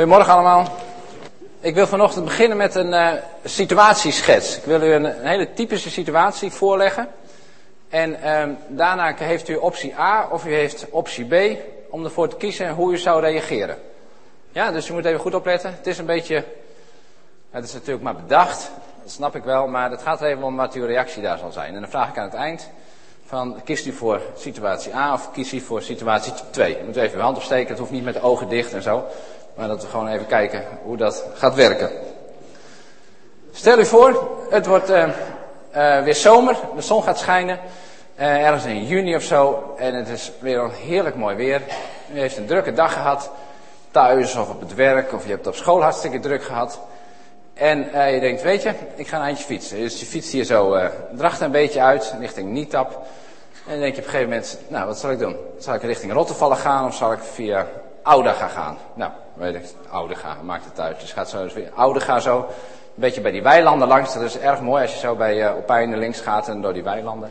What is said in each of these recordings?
Goedemorgen allemaal. Ik wil vanochtend beginnen met een uh, situatieschets. Ik wil u een, hele typische situatie voorleggen. En uh, daarna heeft u optie A of u heeft optie B om ervoor te kiezen hoe u zou reageren. Ja, dus u moet even goed opletten. Het is een beetje, het is natuurlijk maar bedacht, dat snap ik wel, maar het gaat er even om wat uw reactie daar zal zijn. En dan vraag ik aan het eind van kiest u voor situatie A of kiest u voor situatie 2. U moet even uw hand opsteken, het hoeft niet met de ogen dicht en zo. Maar dat we gewoon even kijken hoe dat gaat werken. Stel u voor, het wordt uh, uh, weer zomer, de zon gaat schijnen. Uh, ergens in juni of zo. En het is weer een heerlijk mooi weer. U heeft een drukke dag gehad. Thuis of op het werk. Of je hebt op school hartstikke druk gehad. En je denkt, weet je, ik ga een eindje fietsen. Dus je fietst hier zo, dracht een beetje uit, richting Nietap. En dan denk je op een gegeven moment, nou wat zal ik doen? Zal ik richting Rottevallen gaan of zal ik via Ouda gaan? Nou, weet ik, Oudega, maakt het uit. Dus gaat zo weer Oudega zo, een beetje bij die weilanden langs. Dat is erg mooi als je zo bij uh, Opijnen links gaat en door die weilanden.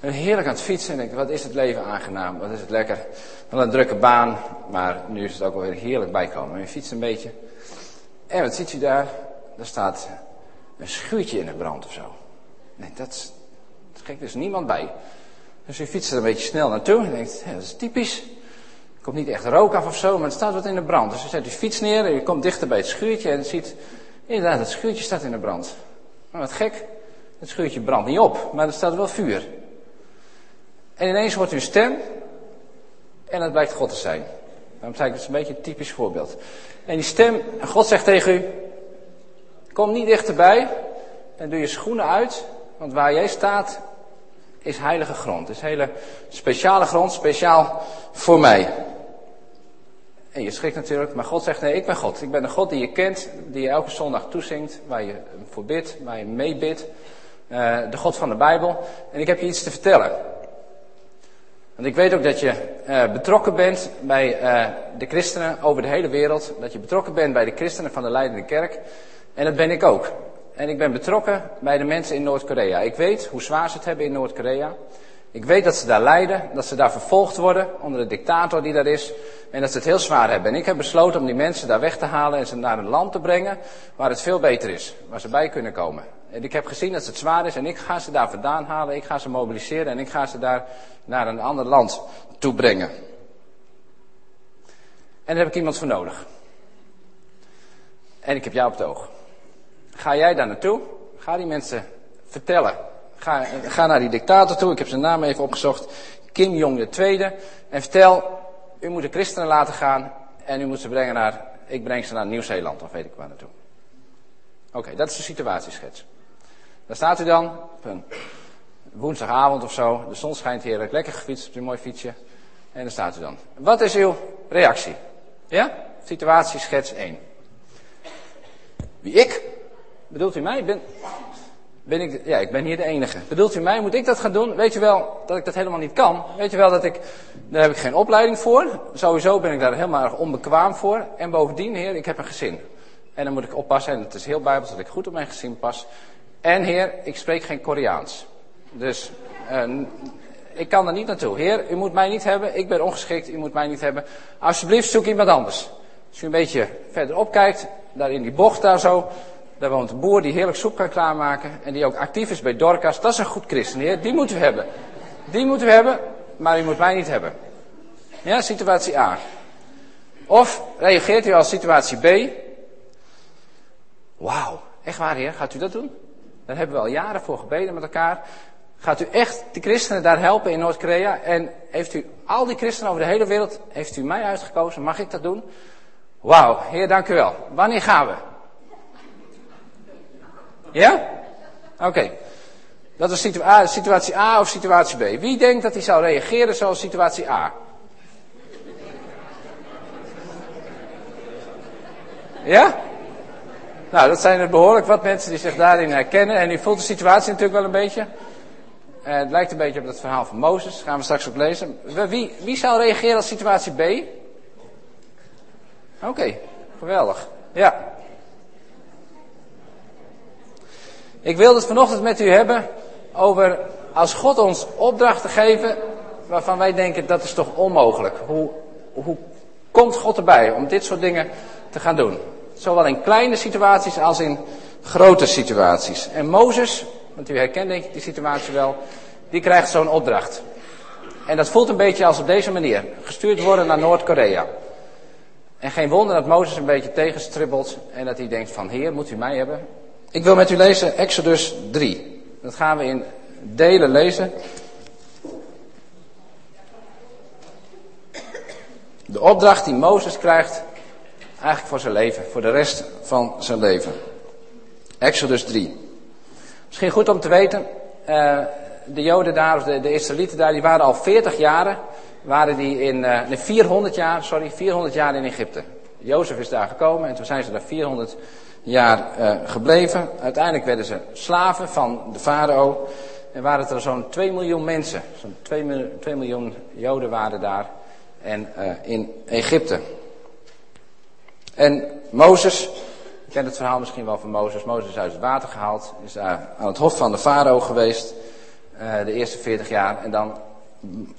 En heerlijk aan het fietsen en denk wat is het leven aangenaam, wat is het lekker. Wel een drukke baan, maar nu is het ook wel weer heerlijk bijkomen. Je fietst een beetje. En wat ziet u daar? Daar staat een schuurtje in de brand of zo. Nee, dat dat gek, er is niemand bij. Dus u fietst er een beetje snel naartoe en denkt, dat is typisch. Komt niet echt rook af of zo, maar er staat wat in de brand. Dus je zet je fiets neer en je komt dichter bij het schuurtje en ziet, inderdaad, het schuurtje staat in de brand. Maar wat gek, het schuurtje brandt niet op, maar er staat wel vuur. En ineens hoort u een stem en het blijkt God te zijn. Daarom zei ik, dat is een beetje een typisch voorbeeld. En die stem, God zegt tegen u, kom niet dichterbij en doe je schoenen uit, want waar jij staat is heilige grond. is hele speciale grond, speciaal voor mij. En je schrikt natuurlijk, maar God zegt nee, ik ben God. Ik ben de God die je kent, die je elke zondag toezingt, waar je voor bidt, waar je mee bidt. Uh, de God van de Bijbel. En ik heb je iets te vertellen. Want ik weet ook dat je uh, betrokken bent bij uh, de christenen over de hele wereld. Dat je betrokken bent bij de christenen van de Leidende Kerk. En dat ben ik ook. En ik ben betrokken bij de mensen in Noord-Korea. Ik weet hoe zwaar ze het hebben in Noord-Korea. Ik weet dat ze daar lijden, dat ze daar vervolgd worden onder de dictator die daar is. En dat ze het heel zwaar hebben. En ik heb besloten om die mensen daar weg te halen en ze naar een land te brengen waar het veel beter is. Waar ze bij kunnen komen. En ik heb gezien dat het zwaar is en ik ga ze daar vandaan halen. Ik ga ze mobiliseren en ik ga ze daar naar een ander land toe brengen. En daar heb ik iemand voor nodig. En ik heb jou op het oog. Ga jij daar naartoe? Ga die mensen vertellen. Ga, naar die dictator toe. Ik heb zijn naam even opgezocht. Kim Jong II. En vertel, u moet de christenen laten gaan. En u moet ze brengen naar, ik breng ze naar Nieuw-Zeeland. Of weet ik waar naartoe. Oké, dat is de situatieschets. Daar staat u dan, op een woensdagavond of zo. De zon schijnt heerlijk, lekker gefietst op een mooi fietsje. En daar staat u dan. Wat is uw reactie? Ja? Situatieschets 1. Wie ik? Bedoelt u mij? Ben, ben ik, ja, ik ben hier de enige. Bedoelt u mij? Moet ik dat gaan doen? Weet je wel dat ik dat helemaal niet kan? Weet je wel dat ik, daar heb ik geen opleiding voor. Sowieso ben ik daar helemaal onbekwaam voor. En bovendien, heer, ik heb een gezin. En dan moet ik oppassen, en het is heel bijbels dat ik goed op mijn gezin pas. En heer, ik spreek geen Koreaans. Dus, uh, ik kan er niet naartoe. Heer, u moet mij niet hebben, ik ben ongeschikt, u moet mij niet hebben. Alsjeblieft, zoek iemand anders. Als u een beetje verderop kijkt, daar in die bocht daar zo, daar woont een boer die heerlijk soep kan klaarmaken. En die ook actief is bij Dorcas. Dat is een goed christen, heer. Die moeten we hebben. Die moeten we hebben, maar u moet mij niet hebben. Ja, situatie A. Of reageert u als situatie B. Wauw, echt waar heer, gaat u dat doen? Daar hebben we al jaren voor gebeden met elkaar. Gaat u echt de christenen daar helpen in Noord-Korea? En heeft u al die christenen over de hele wereld, heeft u mij uitgekozen? Mag ik dat doen? Wauw, heer dank u wel. Wanneer gaan we? Ja? Oké. Dat is situa situatie A of situatie B. Wie denkt dat hij zou reageren zoals situatie A? Ja? Nou, dat zijn er behoorlijk wat mensen die zich daarin herkennen. En u voelt de situatie natuurlijk wel een beetje. Uh, het lijkt een beetje op dat verhaal van Mozes. Gaan we straks ook lezen. Wie, wie zou reageren als situatie B? Oké, geweldig. Ja. Ik wil het vanochtend met u hebben over als God ons opdrachten geven waarvan wij denken dat is toch onmogelijk. Hoe, hoe komt God erbij om dit soort dingen te gaan doen. Zowel in kleine situaties als in grote situaties. En Mozes, want u herkent die situatie wel, die krijgt zo'n opdracht. En dat voelt een beetje als op deze manier. Gestuurd worden naar Noord-Korea. En geen wonder dat Mozes een beetje tegenstribbelt en dat hij denkt van heer, moet u mij hebben? Ik wil met u lezen Exodus 3. Dat gaan we in delen lezen. De opdracht die Mozes krijgt, eigenlijk voor zijn leven, voor de rest van zijn leven. Exodus 3. Misschien goed om te weten, uh, de Joden daar, of de, Israëlieten daar, die waren al 40 jaren, waren die in, uh, nee, 400 jaar, sorry, 400 jaar in Egypte. Jozef is daar gekomen en toen zijn ze daar 400 jaar uh, gebleven. Uiteindelijk werden ze slaven van de farao. En waren het er zo'n 2 miljoen mensen. Zo'n 2, 2 miljoen Joden waren daar en uh, in Egypte. En Mozes, je kent het verhaal misschien wel van Mozes. Mozes is uit het water gehaald, is daar aan het hof van de farao geweest, uh, de eerste 40 jaar. En dan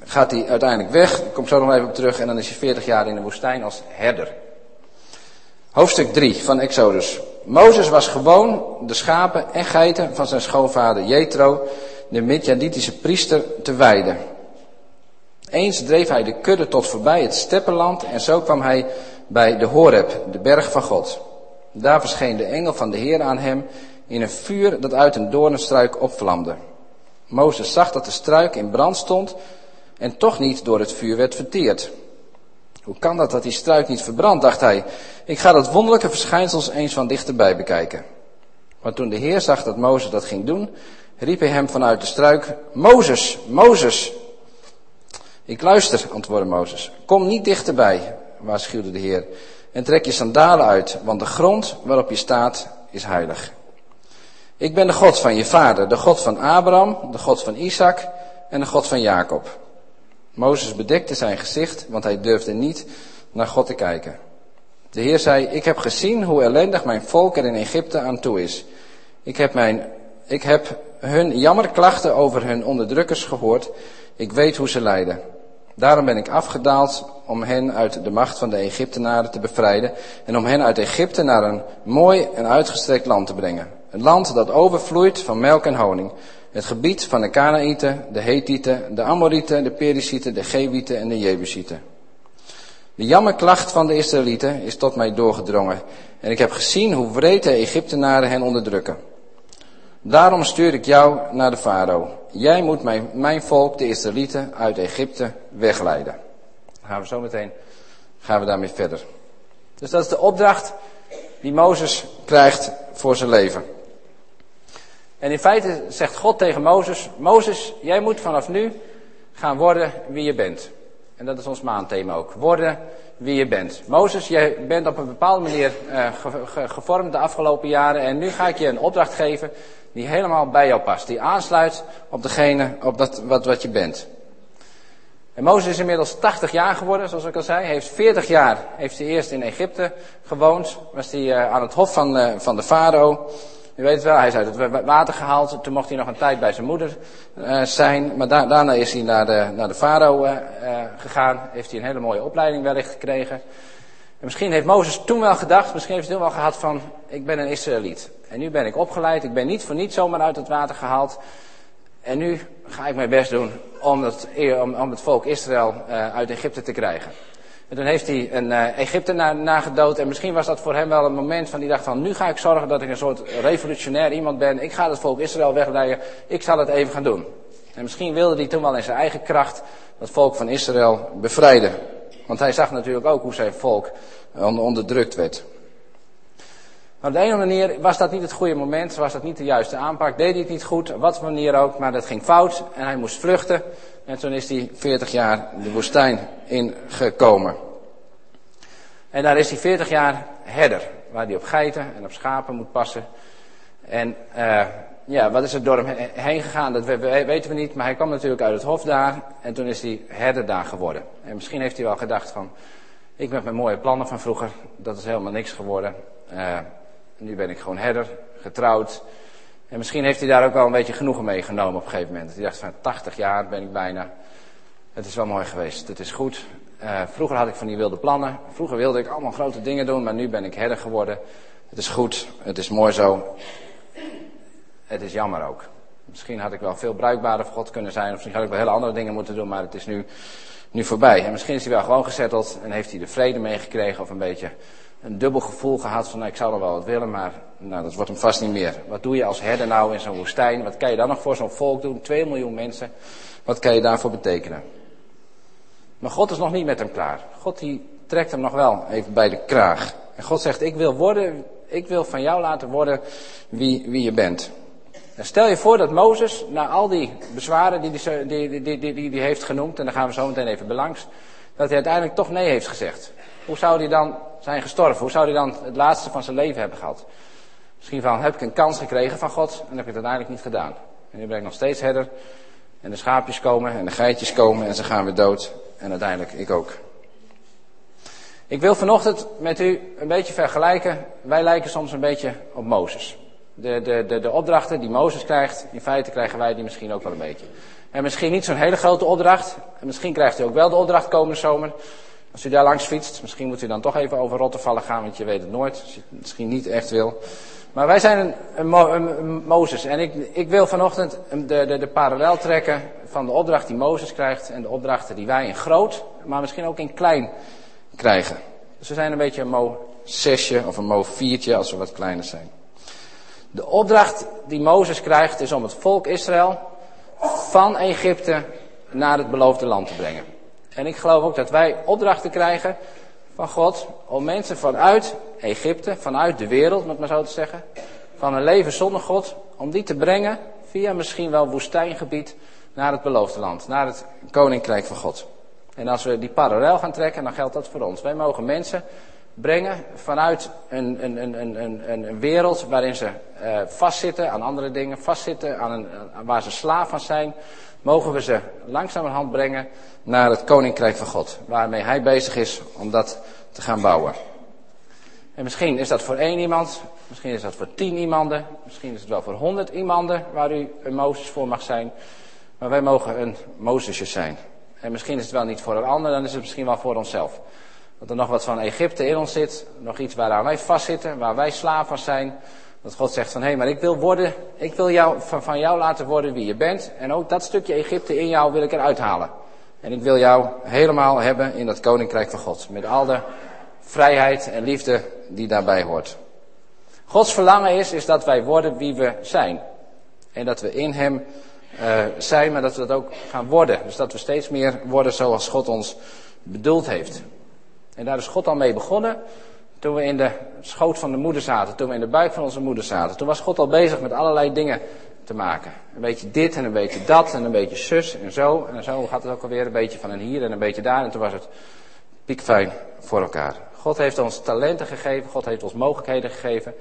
gaat hij uiteindelijk weg, ik kom zo nog even op terug, en dan is hij 40 jaar in de woestijn als herder. Hoofdstuk 3 van Exodus. Mozes was gewoon de schapen en geiten van zijn schoonvader Jethro, de Midjanitische priester, te weiden. Eens dreef hij de kudde tot voorbij het steppenland en zo kwam hij bij de Horeb, de berg van God. Daar verscheen de engel van de Heer aan hem in een vuur dat uit een doornenstruik opvlamde. Mozes zag dat de struik in brand stond en toch niet door het vuur werd verteerd. Hoe kan dat dat die struik niet verbrandt, dacht hij. Ik ga dat wonderlijke verschijnsel eens van dichterbij bekijken. Maar toen de Heer zag dat Mozes dat ging doen, riep hij hem vanuit de struik, Mozes, Mozes. Ik luister, antwoordde Mozes. Kom niet dichterbij, waarschuwde de Heer. En trek je sandalen uit, want de grond waarop je staat is heilig. Ik ben de God van je vader, de God van Abraham, de God van Isaac en de God van Jacob. Mozes bedekte zijn gezicht, want hij durfde niet naar God te kijken. De Heer zei, ik heb gezien hoe ellendig mijn volk er in Egypte aan toe is. Ik heb, mijn, ik heb hun jammerklachten over hun onderdrukkers gehoord. Ik weet hoe ze lijden. Daarom ben ik afgedaald om hen uit de macht van de Egyptenaren te bevrijden en om hen uit Egypte naar een mooi en uitgestrekt land te brengen. Een land dat overvloeit van melk en honing. Het gebied van de Kanaïten, de Hethieten, de Amorieten, de Perisieten, de Gewieten en de Jebusieten. De jammerklacht van de Israëlieten is tot mij doorgedrongen en ik heb gezien hoe wreed de Egyptenaren hen onderdrukken. Daarom stuur ik jou naar de farao. Jij moet mijn, mijn volk, de Israëlieten, uit Egypte wegleiden. Gaan we zo meteen gaan we daarmee verder. Dus dat is de opdracht die Mozes krijgt voor zijn leven. En in feite zegt God tegen Mozes: Mozes, jij moet vanaf nu gaan worden wie je bent. En dat is ons maandthema ook. Worden wie je bent. Mozes, jij bent op een bepaalde manier uh, gevormd de afgelopen jaren. En nu ga ik je een opdracht geven die helemaal bij jou past. Die aansluit op degene, op dat, wat, wat je bent. En Mozes is inmiddels 80 jaar geworden, zoals ik al zei. Hij heeft 40 jaar heeft hij eerst in Egypte gewoond. Was hij uh, aan het hof van, uh, van de farao. U weet het wel, hij is uit het water gehaald. Toen mocht hij nog een tijd bij zijn moeder uh, zijn. Maar da daarna is hij naar de, naar de farao gegaan. Heeft hij een hele mooie opleiding wellicht gekregen. En misschien heeft Mozes toen wel gedacht, misschien heeft hij toen wel gehad van, ik ben een Israëliet. En nu ben ik opgeleid, ik ben niet voor niets zomaar uit het water gehaald. En nu ga ik mijn best doen om het, om, om het volk Israël uit Egypte te krijgen. En toen heeft hij een uh, Egyptenaar nagedood. En misschien was dat voor hem wel een moment van die dacht van... nu ga ik zorgen dat ik een soort revolutionair iemand ben. Ik ga het volk Israël wegleiden. Ik zal het even gaan doen. En misschien wilde hij toen wel in zijn eigen kracht... het volk van Israël bevrijden. Want hij zag natuurlijk ook hoe zijn volk onderdrukt werd. Op de ene manier was dat niet het goede moment, was dat niet de juiste aanpak, deed hij het niet goed, op wat manier ook, maar dat ging fout en hij moest vluchten. En toen is hij 40 jaar de woestijn ingekomen. En daar is hij 40 jaar herder, waar hij op geiten en op schapen moet passen. En uh, ja, wat is er door hem heen gegaan, dat weten we niet, maar hij kwam natuurlijk uit het hof daar en toen is hij herder daar geworden. En misschien heeft hij wel gedacht van, ik met mijn mooie plannen van vroeger, dat is helemaal niks geworden. Uh, nu ben ik gewoon herder, getrouwd. En misschien heeft hij daar ook wel een beetje genoegen mee genomen op een gegeven moment. Hij dacht van 80 jaar ben ik bijna. Het is wel mooi geweest. Het is goed. Uh, vroeger had ik van die wilde plannen. Vroeger wilde ik allemaal grote dingen doen, maar nu ben ik herder geworden. Het is goed. Het is mooi zo. Het is jammer ook. Misschien had ik wel veel bruikbaarder voor God kunnen zijn. Of misschien had ik wel hele andere dingen moeten doen, maar het is nu, nu voorbij. En misschien is hij wel gewoon gezetteld en heeft hij de vrede meegekregen. Of een beetje een dubbel gevoel gehad van nou, ik zou nog wel wat willen, maar nou, dat wordt hem vast niet meer. Wat doe je als herder nou in zo'n woestijn? Wat kan je dan nog voor zo'n volk doen? Twee miljoen mensen. Wat kan je daarvoor betekenen? Maar God is nog niet met hem klaar. God die trekt hem nog wel even bij de kraag. En God zegt, ik wil worden, ik wil van jou laten worden wie, wie je bent. En stel je voor dat Mozes, na al die bezwaren die hij die, die, die, die heeft genoemd, en daar gaan we zo meteen even belangs, dat hij uiteindelijk toch nee heeft gezegd. Hoe zou hij dan zijn gestorven? Hoe zou hij dan het laatste van zijn leven hebben gehad? Misschien van, heb ik een kans gekregen van God en heb ik het uiteindelijk niet gedaan. En nu ben ik nog steeds herder. En de schaapjes komen en de geitjes komen en ze gaan weer dood. En uiteindelijk ik ook. Ik wil vanochtend met u een beetje vergelijken. Wij lijken soms een beetje op Mozes. De, de, de, de opdrachten die Mozes krijgt, in feite krijgen wij die misschien ook wel een beetje. En misschien niet zo'n hele grote opdracht. En misschien krijgt u ook wel de opdracht komende zomer. Als u daar langs fietst, misschien moet u dan toch even over Rottervallen gaan, want je weet het nooit. Als je het misschien niet echt wil. Maar wij zijn een, een, Mozes. En ik, ik wil vanochtend de, de, de parallel trekken van de opdracht die Mozes krijgt en de opdrachten die wij in groot, maar misschien ook in klein krijgen. Dus we zijn een beetje een Mo 6 of een Mo 4 als we wat kleiner zijn. De opdracht die Mozes krijgt is om het volk Israël van Egypte naar het beloofde land te brengen. En ik geloof ook dat wij opdrachten krijgen van God om mensen vanuit Egypte, vanuit de wereld, om het maar zo te zeggen, van een leven zonder God, om die te brengen via misschien wel woestijngebied naar het beloofde land, naar het koninkrijk van God. En als we die parallel gaan trekken, dan geldt dat voor ons. Wij mogen mensen brengen vanuit een, een, een, een, een wereld waarin ze uh, vastzitten aan andere dingen, vastzitten aan een, waar ze slaaf van zijn, mogen we ze langzamerhand brengen naar het koninkrijk van God, waarmee hij bezig is om dat te gaan bouwen. En misschien is dat voor één iemand, misschien is dat voor tien iemanden, misschien is het wel voor honderd iemanden waar u een Mozes voor mag zijn, maar wij mogen een Mozesje zijn. En misschien is het wel niet voor een ander, dan is het misschien wel voor onszelf. Dat er nog wat van Egypte in ons zit, nog iets waaraan wij vastzitten, waar wij slaven zijn. Dat God zegt van, hé, hey, maar ik wil worden, ik wil jou, van, van jou laten worden wie je bent. En ook dat stukje Egypte in jou wil ik eruit halen. En ik wil jou helemaal hebben in dat koninkrijk van God. Met al de vrijheid en liefde die daarbij hoort. Gods verlangen is, is dat wij worden wie we zijn. En dat we in Hem uh, zijn, maar dat we dat ook gaan worden. Dus dat we steeds meer worden zoals God ons bedoeld heeft. En daar is God al mee begonnen. Toen we in de schoot van de moeder zaten, toen we in de buik van onze moeder zaten. Toen was God al bezig met allerlei dingen te maken. Een beetje dit en een beetje dat en een beetje zus en zo. En zo gaat het ook alweer een beetje van een hier en een beetje daar. En toen was het piekfijn voor elkaar. God heeft ons talenten gegeven, God heeft ons mogelijkheden gegeven.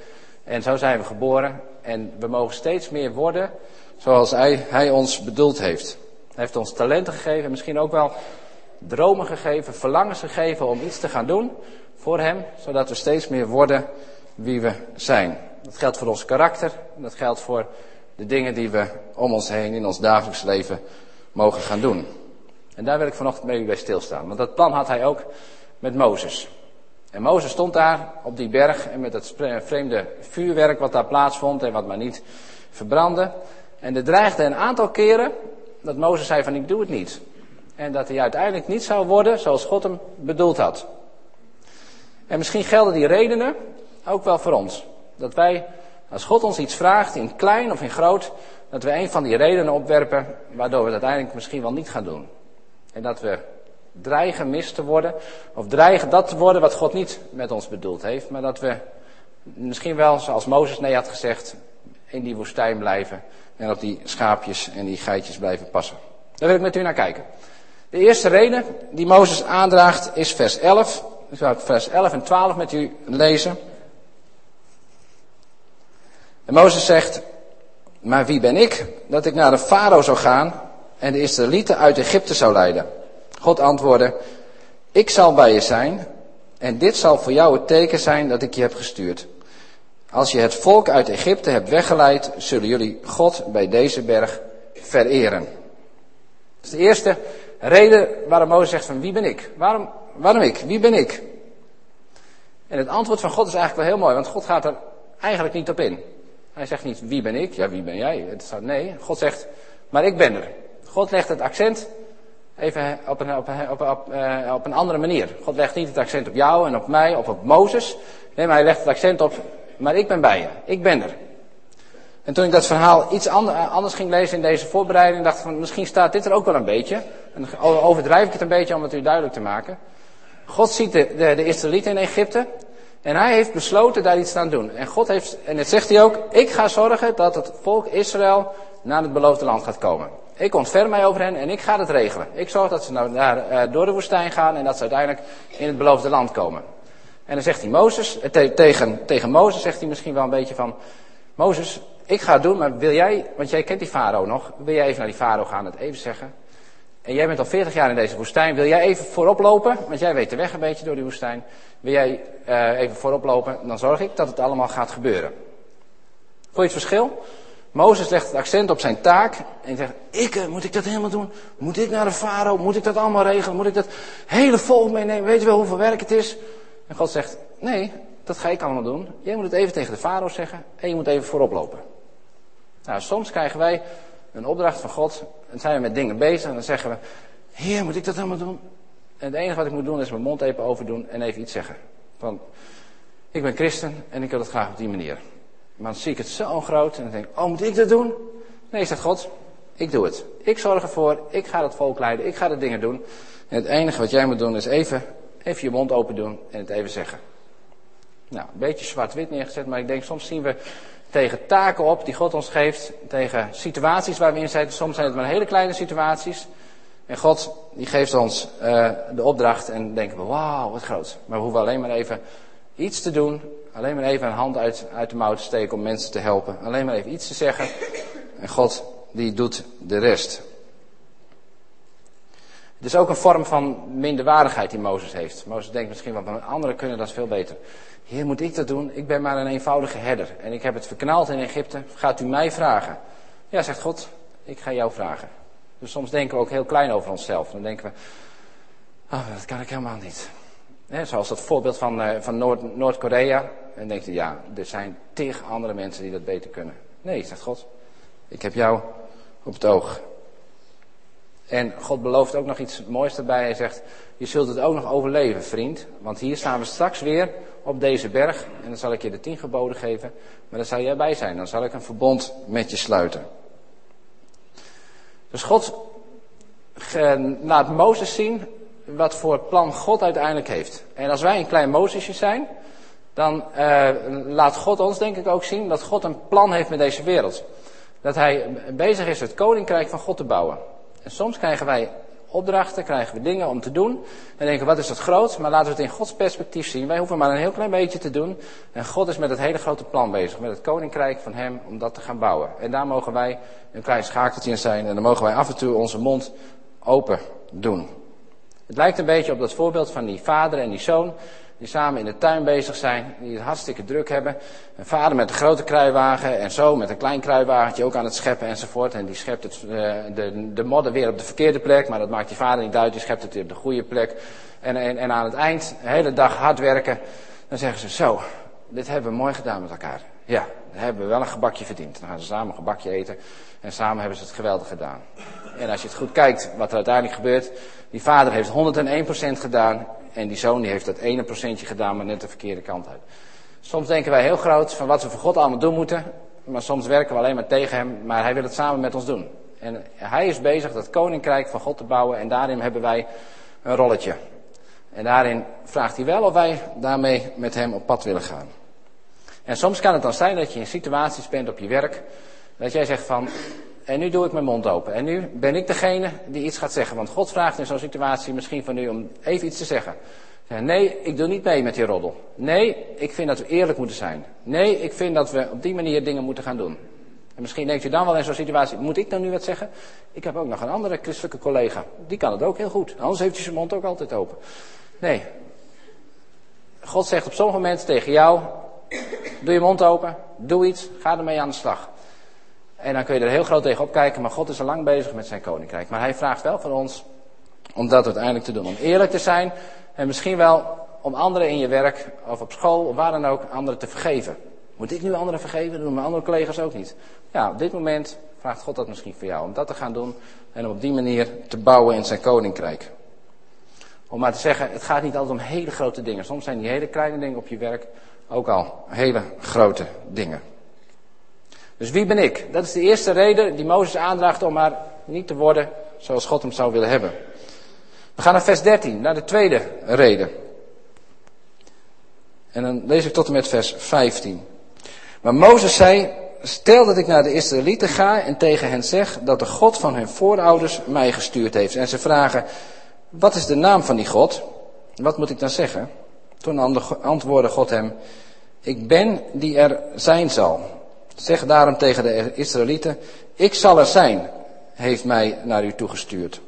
En zo zijn we geboren. En we mogen steeds meer worden zoals hij, hij ons bedoeld heeft. Hij heeft ons talenten gegeven, misschien ook wel dromen gegeven, verlangens gegeven om iets te gaan doen voor Hem, zodat we steeds meer worden wie we zijn. Dat geldt voor ons karakter, dat geldt voor de dingen die we om ons heen in ons dagelijks leven mogen gaan doen. En daar wil ik vanochtend met u bij stilstaan, want dat plan had Hij ook met Mozes. En Mozes stond daar op die berg en met dat vreemde vuurwerk wat daar plaatsvond en wat maar niet verbrandde. En er dreigde een aantal keren dat Mozes zei van ik doe het niet. En dat hij uiteindelijk niet zou worden zoals God hem bedoeld had. En misschien gelden die redenen ook wel voor ons. Dat wij, als God ons iets vraagt, in klein of in groot, dat we een van die redenen opwerpen waardoor we het uiteindelijk misschien wel niet gaan doen. En dat we dreigen mis te worden, of dreigen dat te worden wat God niet met ons bedoeld heeft, maar dat we misschien wel, zoals Mozes nee had gezegd, in die woestijn blijven en op die schaapjes en die geitjes blijven passen. Daar wil ik met u naar kijken. De eerste reden die Mozes aandraagt is vers 11. Ik zal vers 11 en 12 met u lezen. En Mozes zegt, maar wie ben ik dat ik naar de farao zou gaan en de Israëlieten uit Egypte zou leiden? God antwoordde, ik zal bij je zijn en dit zal voor jou het teken zijn dat ik je heb gestuurd. Als je het volk uit Egypte hebt weggeleid, zullen jullie God bij deze berg vereren. Dat is de eerste reden waarom Mozes zegt van wie ben ik? Waarom, waarom ik? Wie ben ik? En het antwoord van God is eigenlijk wel heel mooi, want God gaat er eigenlijk niet op in. Hij zegt niet wie ben ik? Ja, wie ben jij? Het staat, nee, God zegt, maar ik ben er. God legt het accent even op een, op, op, op, uh, op een andere manier. God legt niet het accent op jou en op mij of op Mozes. Nee, maar hij legt het accent op, maar ik ben bij je. Ik ben er. En toen ik dat verhaal iets anders ging lezen in deze voorbereiding, dacht ik van misschien staat dit er ook wel een beetje. En overdrijf ik het een beetje om het u duidelijk te maken. God ziet de, de, Israëlieten in Egypte en hij heeft besloten daar iets aan te doen. En God heeft, en het zegt hij ook, ik ga zorgen dat het volk Israël naar het beloofde land gaat komen. Ik ontferm mij over hen en ik ga het regelen. Ik zorg dat ze nou daar, uh, door de woestijn gaan en dat ze uiteindelijk in het beloofde land komen. En dan zegt hij Mozes, eh, te, tegen, tegen Mozes zegt hij misschien wel een beetje van, Mozes, ik ga het doen, maar wil jij, want jij kent die farao nog, wil jij even naar die farao gaan en het even zeggen? En jij bent al 40 jaar in deze woestijn, wil jij even voorop lopen, want jij weet de weg een beetje door die woestijn. Wil jij uh, even voorop lopen, dan zorg ik dat het allemaal gaat gebeuren. Voel je het verschil? Mozes legt het accent op zijn taak en zegt, ik, eh, moet ik dat helemaal doen? Moet ik naar de farao? Moet ik dat allemaal regelen? Moet ik dat hele volk meenemen? Weet je wel hoeveel werk het is? En God zegt, nee, dat ga ik allemaal doen. Jij moet het even tegen de farao zeggen en je moet even voorop lopen. Nou, soms krijgen wij een opdracht van God en zijn we met dingen bezig en dan zeggen we, heer, moet ik dat allemaal doen? En het enige wat ik moet doen is mijn mond even overdoen en even iets zeggen. Van, ik ben christen en ik wil het graag op die manier. Maar dan zie ik het zo groot en dan denk ik, oh, moet ik dat doen? Nee, zegt God, ik doe het. Ik zorg ervoor, ik ga het volk leiden, ik ga de dingen doen. En het enige wat jij moet doen is even, even je mond open doen en het even zeggen. Nou, een beetje zwart-wit neergezet, maar ik denk soms zien we tegen taken op die God ons geeft, tegen situaties waar we in zitten. Soms zijn het maar hele kleine situaties. En God die geeft ons uh, de opdracht en denken we, wauw, wat groot. Maar we hoeven alleen maar even iets te doen Alleen maar even een hand uit, uit de mouw te steken om mensen te helpen. Alleen maar even iets te zeggen. En God die doet de rest. Is ook een vorm van minderwaardigheid die Mozes heeft. Mozes denkt misschien maar anderen kunnen dat veel beter. Heer, moet ik dat doen? Ik ben maar een eenvoudige herder. En ik heb het verknald in Egypte. Gaat u mij vragen? Ja, zegt God, ik ga jou vragen. Dus soms denken we ook heel klein over onszelf. Dan denken we, oh, dat kan ik helemaal niet. zoals dat voorbeeld van, uh, van Noord, Noord-Korea. En denkt u, ja, er zijn tig andere mensen die dat beter kunnen. Nee, zegt God. Ik heb jou op het oog. En God belooft ook nog iets moois erbij. Hij zegt, je zult het ook nog overleven, vriend. Want hier staan we straks weer op deze berg. En dan zal ik je de tien geboden geven. Maar dan zal jij bij zijn. Dan zal ik een verbond met je sluiten. Dus God laat Mozes zien wat voor plan God uiteindelijk heeft. En als wij een klein Mozesje zijn, dan uh, laat God ons denk ik ook zien dat God een plan heeft met deze wereld. Dat hij bezig is het koninkrijk van God te bouwen. En soms krijgen wij opdrachten, krijgen we dingen om te doen. En denken, wat is dat groot? Maar laten we het in Gods perspectief zien. Wij hoeven maar een heel klein beetje te doen. En God is met het hele grote plan bezig. Met het koninkrijk van Hem om dat te gaan bouwen. En daar mogen wij een klein schakeltje in zijn. En dan mogen wij af en toe onze mond open doen. Het lijkt een beetje op dat voorbeeld van die vader en die zoon die samen in de tuin bezig zijn, die het hartstikke druk hebben. Een vader met een grote kruiwagen en zo met een klein kruiwagentje ook aan het scheppen enzovoort. En die schept het, uh, de, de modder weer op de verkeerde plek, maar dat maakt die vader niet uit, die schept het weer op de goede plek. En, en, en aan het eind, de hele dag hard werken, dan zeggen ze zo, dit hebben we mooi gedaan met elkaar. Ja, dan hebben we wel een gebakje verdiend. Dan gaan ze samen een gebakje eten en samen hebben ze het geweldig gedaan. En als je het goed kijkt wat er uiteindelijk gebeurt, die vader heeft 101% gedaan en die zoon die heeft dat ene procentje gedaan, maar net de verkeerde kant uit. Soms denken wij heel groot van wat we voor God allemaal doen moeten. Maar soms werken we alleen maar tegen hem. Maar hij wil het samen met ons doen. En hij is bezig dat koninkrijk van God te bouwen. En daarin hebben wij een rolletje. En daarin vraagt hij wel of wij daarmee met hem op pad willen gaan. En soms kan het dan zijn dat je in situaties bent op je werk. Dat jij zegt van, en nu doe ik mijn mond open. En nu ben ik degene die iets gaat zeggen. Want God vraagt in zo'n situatie misschien van u om even iets te zeggen. Nee, ik doe niet mee met die roddel. Nee, ik vind dat we eerlijk moeten zijn. Nee, ik vind dat we op die manier dingen moeten gaan doen. En misschien denkt u dan wel in zo'n situatie, moet ik dan nu wat zeggen? Ik heb ook nog een andere christelijke collega. Die kan het ook heel goed. Anders heeft hij zijn mond ook altijd open. Nee. God zegt op sommige momenten tegen jou, doe je mond open, doe iets, ga ermee aan de slag. En dan kun je er heel groot tegen opkijken, maar God is al lang bezig met zijn koninkrijk. Maar hij vraagt wel van ons om dat uiteindelijk te doen. Om eerlijk te zijn en misschien wel om anderen in je werk of op school of waar dan ook anderen te vergeven. Moet ik nu anderen vergeven? Dat doen mijn andere collega's ook niet. Ja, op dit moment vraagt God dat misschien voor jou. Om dat te gaan doen en om op die manier te bouwen in zijn koninkrijk. Om maar te zeggen, het gaat niet altijd om hele grote dingen. Soms zijn die hele kleine dingen op je werk ook al hele grote dingen. Dus wie ben ik? Dat is de eerste reden die Mozes aandraagt om maar niet te worden zoals God hem zou willen hebben. We gaan naar vers 13, naar de tweede reden. En dan lees ik tot en met vers 15. Maar Mozes zei, stel dat ik naar de Israëlieten ga en tegen hen zeg dat de God van hun voorouders mij gestuurd heeft. En ze vragen, wat is de naam van die God? Wat moet ik dan zeggen? Toen antwoordde God hem, ik ben die er zijn zal. Zeg daarom tegen de Israëlieten, ik zal er zijn, heeft mij naar u toegestuurd.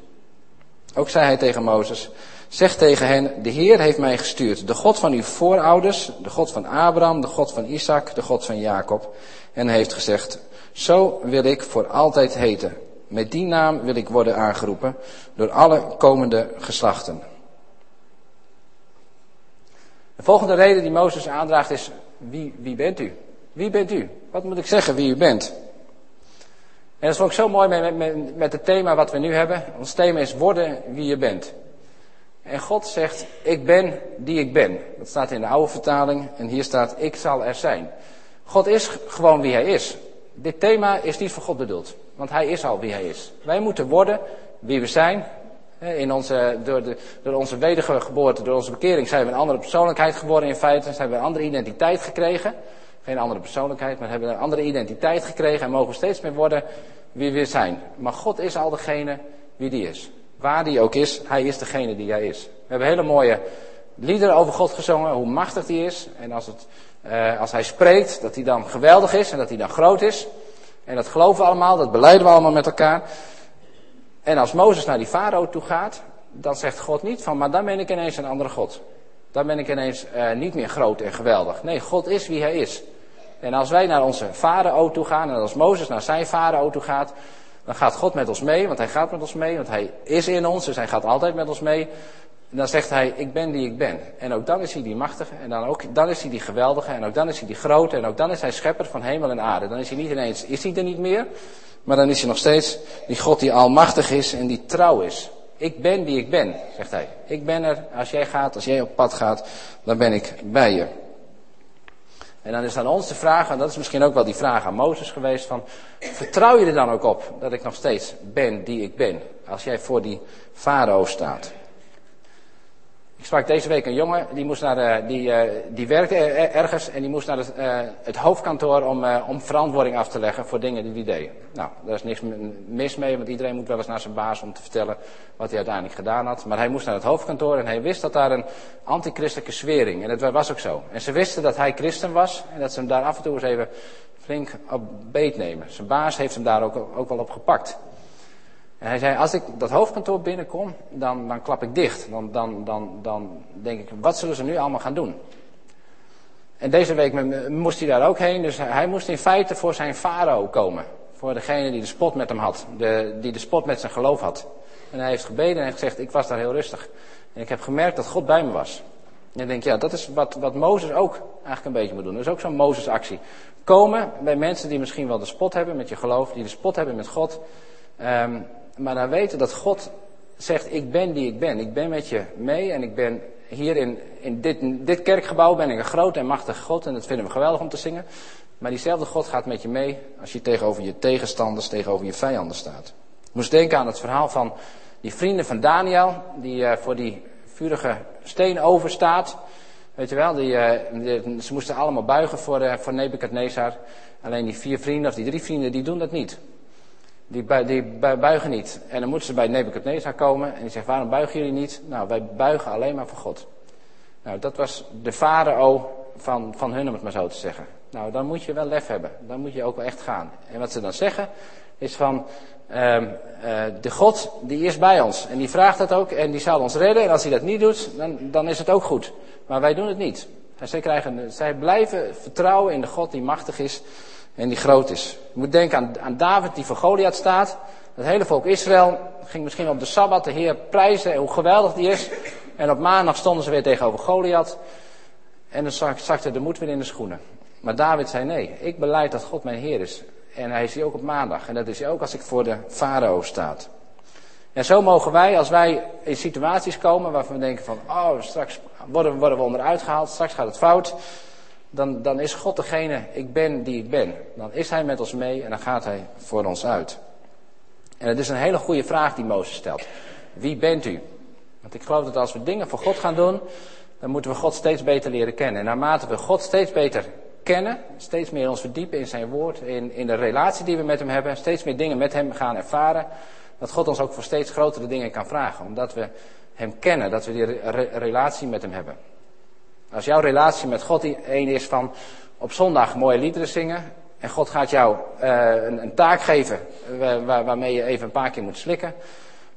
Ook zei hij tegen Mozes, zeg tegen hen, de Heer heeft mij gestuurd, de God van uw voorouders, de God van Abraham, de God van Isaac, de God van Jacob. En heeft gezegd, zo wil ik voor altijd heten. Met die naam wil ik worden aangeroepen door alle komende geslachten. De volgende reden die Mozes aandraagt is, wie, wie bent u? Wie bent u? Wat moet ik zeggen wie u bent? En dat is ook zo mooi met, met, met het thema wat we nu hebben. Ons thema is worden wie je bent. En God zegt, ik ben die ik ben. Dat staat in de oude vertaling en hier staat, ik zal er zijn. God is gewoon wie hij is. Dit thema is niet voor God bedoeld, want hij is al wie hij is. Wij moeten worden wie we zijn. In onze, door, de, door onze wedergeboorte, door onze bekering zijn we een andere persoonlijkheid geworden in feite. Zijn we een andere identiteit gekregen. Geen andere persoonlijkheid, maar hebben een andere identiteit gekregen en mogen steeds meer worden wie we zijn. Maar God is al degene wie die is. Waar die ook is, hij is degene die hij is. We hebben hele mooie liederen over God gezongen, hoe machtig die is. En als, het, uh, als hij spreekt, dat hij dan geweldig is en dat hij dan groot is. En dat geloven we allemaal, dat beleiden we allemaal met elkaar. En als Mozes naar die farao toe gaat, dan zegt God niet van, maar dan ben ik ineens een andere God. Dan ben ik ineens uh, niet meer groot en geweldig. Nee, God is wie hij is. En als wij naar onze farao toe gaan, en als Mozes naar zijn farao toe gaat, dan gaat God met ons mee, want hij gaat met ons mee, want hij is in ons, dus hij gaat altijd met ons mee. En dan zegt hij, ik ben die ik ben. En ook dan is hij die machtige, en dan, ook, dan is hij die geweldige, en ook dan is hij die grote, en ook dan is hij schepper van hemel en aarde. Dan is hij niet ineens, is hij er niet meer, maar dan is hij nog steeds die God die almachtig is en die trouw is. Ik ben die ik ben, zegt hij. Ik ben er, als jij gaat, als jij op pad gaat, dan ben ik bij je. En dan is aan ons de vraag, en dat is misschien ook wel die vraag aan Mozes geweest, van vertrouw je er dan ook op dat ik nog steeds ben die ik ben, als jij voor die farao staat? Ik sprak deze week een jongen, die, moest naar de, die, uh, die werkte ergens en die moest naar het, het hoofdkantoor om, om verantwoording af te leggen voor dingen die hij deed. Nou, daar is niks mis mee, want iedereen moet wel eens naar zijn baas om te vertellen wat hij uiteindelijk gedaan had. Maar hij moest naar het hoofdkantoor en hij wist dat daar een antichristelijke zwering, en dat was ook zo. En ze wisten dat hij christen was en dat ze hem daar af en toe eens even flink op beet nemen. Zijn baas heeft hem daar ook, ook wel op gepakt. En hij zei, als ik dat hoofdkantoor binnenkom, dan, dan klap ik dicht. Dan, dan, dan, dan denk ik, wat zullen ze nu allemaal gaan doen? En deze week moest hij daar ook heen, dus hij moest in feite voor zijn farao komen. Voor degene die de spot met hem had, de, die de spot met zijn geloof had. En hij heeft gebeden en heeft gezegd, ik was daar heel rustig. En ik heb gemerkt dat God bij me was. En ik denk, ja, dat is wat, wat Mozes ook eigenlijk een beetje moet doen. Dat is ook zo'n Mozes-actie. Komen bij mensen die misschien wel de spot hebben met je geloof, die de spot hebben met God. Um, maar dan weten dat God zegt, ik ben die ik ben. Ik ben met je mee en ik ben hier in, in dit, dit kerkgebouw ben ik een groot en machtig God. En dat vinden we geweldig om te zingen. Maar diezelfde God gaat met je mee als je tegenover je tegenstanders, tegenover je vijanden staat. Ik moest denken aan het verhaal van die vrienden van Daniel, die uh, voor die vurige steen overstaat. Weet je wel, die, uh, ze moesten allemaal buigen voor, uh, voor Nebukadnezar. Alleen die vier vrienden, of die drie vrienden, die doen dat niet. Die, die buigen niet. En dan moeten ze bij Nebuchadnezzar komen en die zegt, waarom buigen jullie niet? Nou, wij buigen alleen maar voor God. Nou, dat was de farao van, van hun, om het maar zo te zeggen. Nou, dan moet je wel lef hebben. Dan moet je ook wel echt gaan. En wat ze dan zeggen, is van, uh, uh, de God, die is bij ons. En die vraagt dat ook en die zal ons redden. En als hij dat niet doet, dan, dan is het ook goed. Maar wij doen het niet. En zij, krijgen, zij blijven vertrouwen in de God die machtig is en die groot is. Je moet denken aan, aan David die voor Goliath staat. Het hele volk Israël ging misschien op de Sabbat de Heer prijzen en hoe geweldig die is. En op maandag stonden ze weer tegenover Goliath. En dan zakte de moed weer in de schoenen. Maar David zei nee, ik beleid dat God mijn Heer is. En hij is hij ook op maandag. En dat is hij ook als ik voor de farao staat. En zo mogen wij, als wij in situaties komen waarvan we denken van, oh, straks worden, worden we onderuit gehaald, straks gaat het fout. Dan, dan is God degene, ik ben die ik ben. Dan is hij met ons mee en dan gaat hij voor ons uit. En het is een hele goede vraag die Mozes stelt. Wie bent u? Want ik geloof dat als we dingen voor God gaan doen, dan moeten we God steeds beter leren kennen. En naarmate we God steeds beter kennen, steeds meer ons verdiepen in zijn woord, in, in de relatie die we met hem hebben, steeds meer dingen met hem gaan ervaren, dat God ons ook voor steeds grotere dingen kan vragen. Omdat we hem kennen, dat we die relatie met hem hebben. Als jouw relatie met God één is van op zondag mooie liederen zingen. En God gaat jou uh, een, een, taak geven waar, waarmee je even een paar keer moet slikken.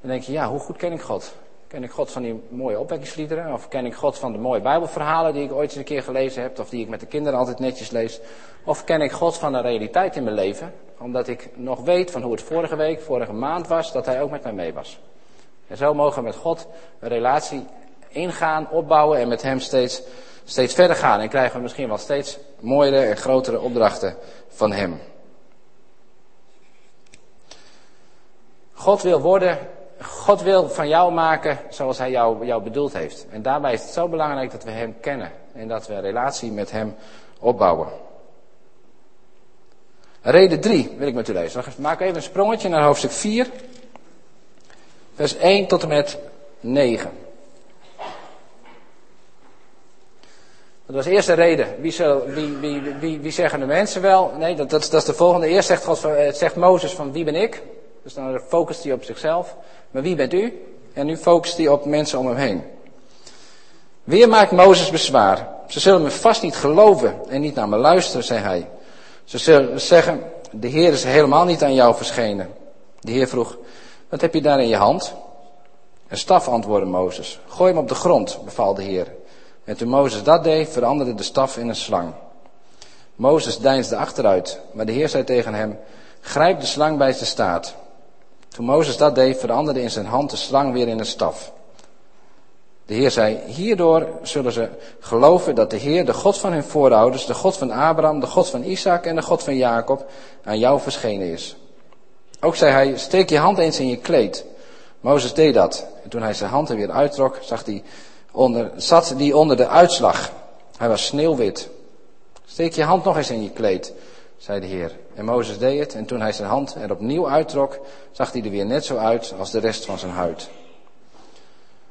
Dan denk je, ja, hoe goed ken ik God? Ken ik God van die mooie opwekkingsliederen? Of ken ik God van de mooie Bijbelverhalen die ik ooit eens een keer gelezen heb? Of die ik met de kinderen altijd netjes lees? Of ken ik God van de realiteit in mijn leven? Omdat ik nog weet van hoe het vorige week, vorige maand was, dat Hij ook met mij mee was. En zo mogen we met God een relatie ingaan, opbouwen en met Hem steeds, steeds verder gaan. En krijgen we misschien wel steeds mooiere en grotere opdrachten van Hem. God wil worden God wil van jou maken zoals Hij jou, jou bedoeld heeft. En daarbij is het zo belangrijk dat we Hem kennen en dat we een relatie met Hem opbouwen. Reden 3 wil ik met u lezen. Maak even een sprongetje naar hoofdstuk 4, vers 1 tot en met 9. Dat was de eerste reden. Wie, wie, wie, wie, wie, zeggen de mensen wel? Nee, dat, dat, is de volgende. Eerst zegt, God, zegt Mozes van wie ben ik? Dus dan focust hij op zichzelf. Maar wie bent u? En nu focust hij op mensen om hem heen. Weer maakt Mozes bezwaar. Ze zullen me vast niet geloven en niet naar me luisteren, zei hij. Ze zullen zeggen, de Heer is helemaal niet aan jou verschenen. De Heer vroeg, wat heb je daar in je hand? Een staf, antwoordde Mozes. Gooi hem op de grond, beval de Heer. En toen Mozes dat deed, veranderde de staf in een slang. Mozes deinsde achteruit, maar de Heer zei tegen hem, grijp de slang bij zijn staart. Toen Mozes dat deed, veranderde in zijn hand de slang weer in een staf. De Heer zei, hierdoor zullen ze geloven dat de Heer, de God van hun voorouders, de God van Abraham, de God van Isaac en de God van Jacob, aan jou verschenen is. Ook zei hij, steek je hand eens in je kleed. Mozes deed dat. En toen hij zijn hand er weer uittrok, zag hij onder, zat die onder de uitslag. Hij was sneeuwwit. Steek je hand nog eens in je kleed zei de Heer. En Mozes deed het en toen hij zijn hand er opnieuw uittrok, zag hij er weer net zo uit als de rest van zijn huid.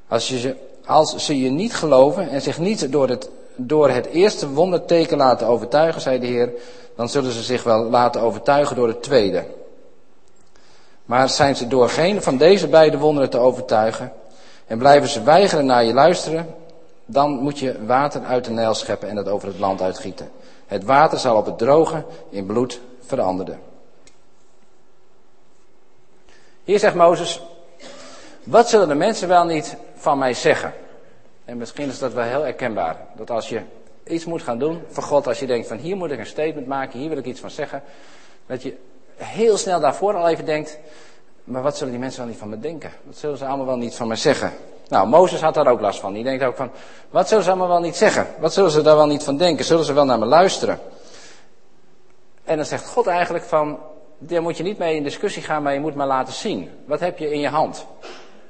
Als, je, als ze je niet geloven en zich niet door het, door het eerste wonderteken laten overtuigen, zei de Heer, dan zullen ze zich wel laten overtuigen door het tweede. Maar zijn ze door geen van deze beide wonderen te overtuigen en blijven ze weigeren naar je luisteren, dan moet je water uit de Nijl scheppen en het over het land uitgieten. Het water zal op het droge in bloed veranderen. Hier zegt Mozes, wat zullen de mensen wel niet van mij zeggen? En misschien is dat wel heel herkenbaar. Dat als je iets moet gaan doen voor God, als je denkt van hier moet ik een statement maken, hier wil ik iets van zeggen. Dat je heel snel daarvoor al even denkt, maar wat zullen die mensen wel niet van me denken? Wat zullen ze allemaal wel niet van me zeggen? Nou, Mozes had daar ook last van. Die denkt ook van, wat zullen ze allemaal wel niet zeggen? Wat zullen ze daar wel niet van denken? Zullen ze wel naar me luisteren? En dan zegt God eigenlijk van, daar moet je niet mee in discussie gaan, maar je moet maar laten zien. Wat heb je in je hand?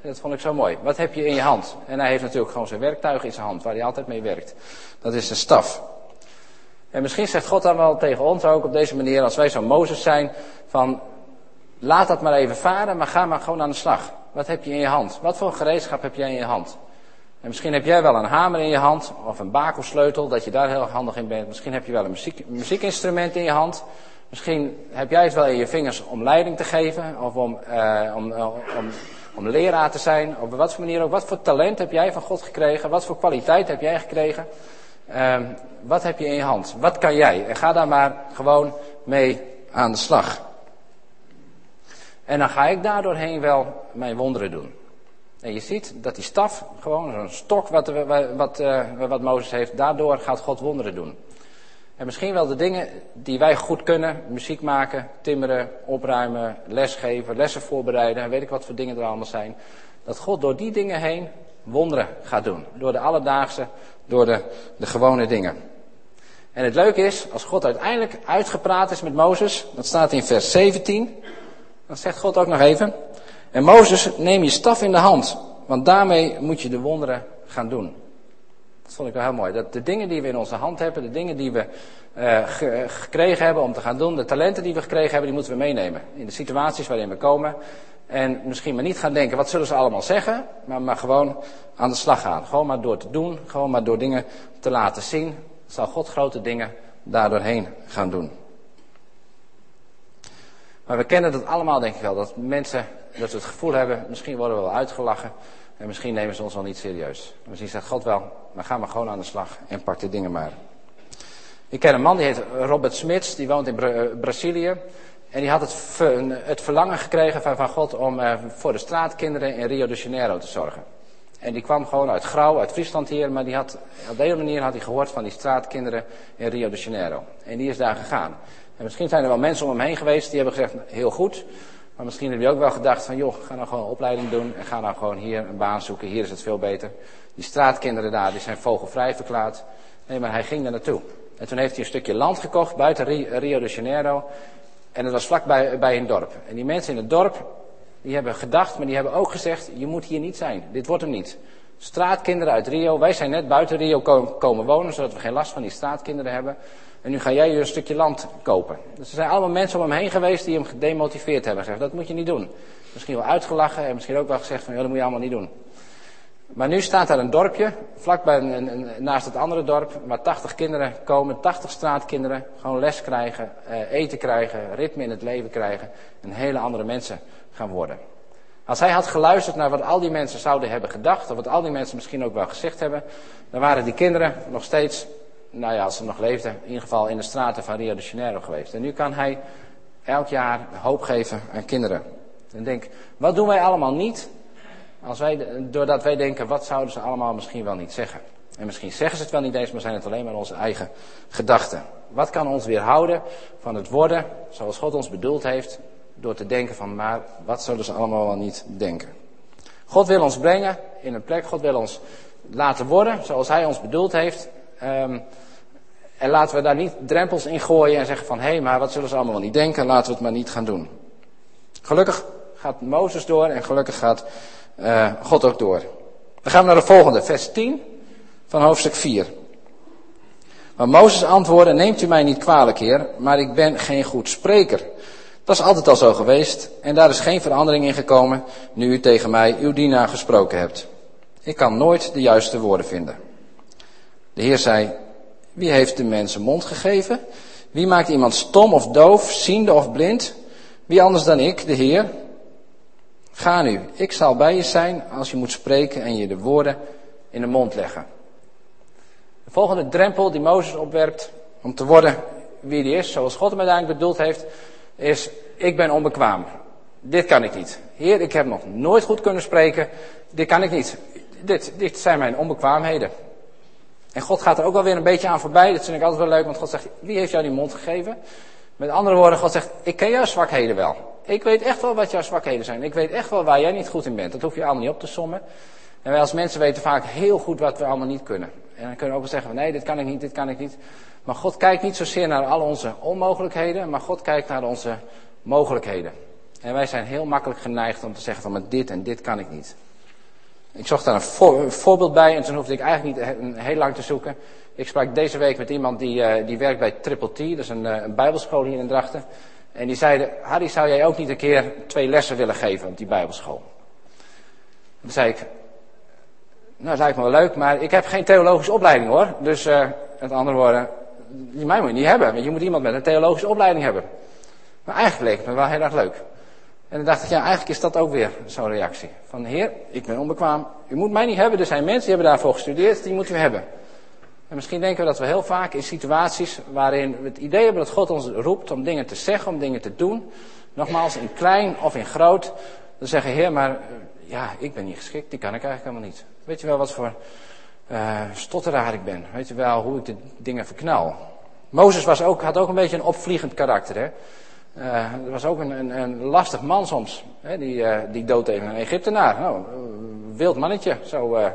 Dat vond ik zo mooi. Wat heb je in je hand? En hij heeft natuurlijk gewoon zijn werktuig in zijn hand, waar hij altijd mee werkt. Dat is zijn staf. En misschien zegt God dan wel tegen ons ook op deze manier, als wij zo Mozes zijn, van laat dat maar even varen, maar ga maar gewoon aan de slag. Wat heb je in je hand? Wat voor gereedschap heb jij in je hand? En misschien heb jij wel een hamer in je hand, of een bakelsleutel, dat je daar heel handig in bent. Misschien heb je wel een muziek, muziekinstrument in je hand. Misschien heb jij het wel in je vingers om leiding te geven, of om, uh, om, uh, om, om leraar te zijn. Op wat voor manier ook. Wat voor talent heb jij van God gekregen? Wat voor kwaliteit heb jij gekregen? Uh, wat heb je in je hand? Wat kan jij? En ga daar maar gewoon mee aan de slag. En dan ga ik daardoorheen wel mijn wonderen doen. En je ziet dat die staf, gewoon zo'n stok wat, wat, uh, wat Mozes heeft, daardoor gaat God wonderen doen. En misschien wel de dingen die wij goed kunnen. Muziek maken, timmeren, opruimen, lesgeven, lessen voorbereiden. Weet ik wat voor dingen er allemaal zijn. Dat God door die dingen heen wonderen gaat doen. Door de alledaagse, door de, de gewone dingen. En het leuke is, als God uiteindelijk uitgepraat is met Mozes, dat staat in vers 17, dan zegt God ook nog even, en Mozes, neem je staf in de hand, want daarmee moet je de wonderen gaan doen. Dat vond ik wel heel mooi. Dat de dingen die we in onze hand hebben, de dingen die we uh, gekregen hebben om te gaan doen, de talenten die we gekregen hebben, die moeten we meenemen. In de situaties waarin we komen. En misschien maar niet gaan denken, wat zullen ze allemaal zeggen? Maar, maar gewoon aan de slag gaan. Gewoon maar door te doen, gewoon maar door dingen te laten zien, zal God grote dingen daardoorheen gaan doen. Maar we kennen dat allemaal, denk ik wel. Dat mensen, dat we het gevoel hebben, misschien worden we wel uitgelachen. En misschien nemen ze ons wel niet serieus. Misschien zegt God wel, maar ga maar gewoon aan de slag en pak de dingen maar. Ik ken een man die heet Robert Smits, die woont in eh, Brazilië. En die had het, het verlangen gekregen van, van God om uh, voor de straatkinderen in Rio de Janeiro te zorgen. En die kwam gewoon uit Grauw, uit Friesland hier, maar die had, op de manier had hij gehoord van die straatkinderen in Rio de Janeiro. En die is daar gegaan. En misschien zijn er wel mensen om hem heen geweest die hebben gezegd, heel goed. Maar misschien heb je ook wel gedacht van, joh, ga nou gewoon een opleiding doen en ga nou gewoon hier een baan zoeken. Hier is het veel beter. Die straatkinderen daar, die zijn vogelvrij verklaard. Nee, maar hij ging daar naartoe. En toen heeft hij een stukje land gekocht buiten Rio de Janeiro. En dat was vlakbij bij een dorp. En die mensen in het dorp, die hebben gedacht, maar die hebben ook gezegd, je moet hier niet zijn. Dit wordt hem niet. Straatkinderen uit Rio, wij zijn net buiten Rio komen wonen, zodat we geen last van die straatkinderen hebben. En nu ga jij je een stukje land kopen. Dus er zijn allemaal mensen om hem heen geweest die hem gedemotiveerd hebben. Gezegd, dat moet je niet doen. Misschien wel uitgelachen en misschien ook wel gezegd van, ja, dat moet je allemaal niet doen. Maar nu staat daar een dorpje, vlakbij naast het andere dorp, waar 80 kinderen komen, 80 straatkinderen, gewoon les krijgen, eh, eten krijgen, ritme in het leven krijgen en hele andere mensen gaan worden. Als hij had geluisterd naar wat al die mensen zouden hebben gedacht, of wat al die mensen misschien ook wel gezegd hebben, dan waren die kinderen nog steeds, nou ja, als ze nog leefden, in ieder geval in de straten van Rio de Janeiro geweest. En nu kan hij elk jaar hoop geven aan kinderen. En denk, wat doen wij allemaal niet als wij, doordat wij denken, wat zouden ze allemaal misschien wel niet zeggen? En misschien zeggen ze het wel niet eens, maar zijn het alleen maar onze eigen gedachten. Wat kan ons weerhouden van het worden zoals God ons bedoeld heeft, door te denken van, maar wat zullen ze allemaal wel niet denken? God wil ons brengen in een plek, God wil ons laten worden zoals Hij ons bedoeld heeft. Um, en laten we daar niet drempels in gooien en zeggen van, hé, hey, maar wat zullen ze allemaal wel niet denken, laten we het maar niet gaan doen. Gelukkig gaat Mozes door en gelukkig gaat uh, God ook door. Dan gaan we naar de volgende, vers 10 van hoofdstuk 4. Maar Mozes antwoordde, neemt u mij niet kwalijk, heer, maar ik ben geen goed spreker. Dat is altijd al zo geweest en daar is geen verandering in gekomen nu u tegen mij, uw dienaar, gesproken hebt. Ik kan nooit de juiste woorden vinden. De Heer zei, wie heeft de mensen mond gegeven? Wie maakt iemand stom of doof, ziende of blind? Wie anders dan ik, de Heer? Ga nu, ik zal bij je zijn als je moet spreken en je de woorden in de mond leggen. De volgende drempel die Mozes opwerpt om te worden wie hij is, zoals God hem uiteindelijk bedoeld heeft, is ik ben onbekwaam. Dit kan ik niet. Heer, ik heb nog nooit goed kunnen spreken. Dit kan ik niet. Dit, dit zijn mijn onbekwaamheden. En God gaat er ook wel weer een beetje aan voorbij. Dat vind ik altijd wel leuk, want God zegt, wie heeft jou die mond gegeven? Met andere woorden, God zegt, ik ken jouw zwakheden wel. Ik weet echt wel wat jouw zwakheden zijn. Ik weet echt wel waar jij niet goed in bent. Dat hoef je allemaal niet op te sommen. En wij als mensen weten vaak heel goed wat we allemaal niet kunnen. En dan kunnen we ook wel zeggen, nee, dit kan ik niet, dit kan ik niet. Maar God kijkt niet zozeer naar al onze onmogelijkheden, maar God kijkt naar onze mogelijkheden. En wij zijn heel makkelijk geneigd om te zeggen van, dit en dit kan ik niet. Ik zocht daar een, voorbeeld bij en toen hoefde ik eigenlijk niet heel lang te zoeken. Ik sprak deze week met iemand die, uh, die werkt bij Triple T, dat is een, uh, een bijbelschool hier in Drachten. En die zeiden, Harry, zou jij ook niet een keer twee lessen willen geven op die bijbelschool? Toen zei ik, nou, dat lijkt me wel leuk, maar ik heb geen theologische opleiding hoor. Dus, uh, met andere woorden, mij moet je niet hebben, want je moet iemand met een theologische opleiding hebben. Maar eigenlijk leek het me wel heel erg leuk. En dan dacht ik, ja, eigenlijk is dat ook weer zo'n reactie. Van, heer, ik ben onbekwaam, u moet mij niet hebben. Er zijn mensen die hebben daarvoor gestudeerd, die moet u hebben. En misschien denken we dat we heel vaak in situaties waarin we het idee hebben dat God ons roept om dingen te zeggen, om dingen te doen. Nogmaals, in klein of in groot. Dan zeggen, heer, maar eh, ja, ik ben niet geschikt, die kan ik eigenlijk helemaal niet. Weet je wel wat voor uh, stotteraar ik ben? Weet je wel hoe ik de dingen verknal? Mozes was ook, had ook een beetje een opvliegend karakter. Hè? Uh, was ook een, een, een, lastig man soms. Hè? Die, uh, die dood tegen een Egyptenaar. Nou, wild mannetje. Zo, uh,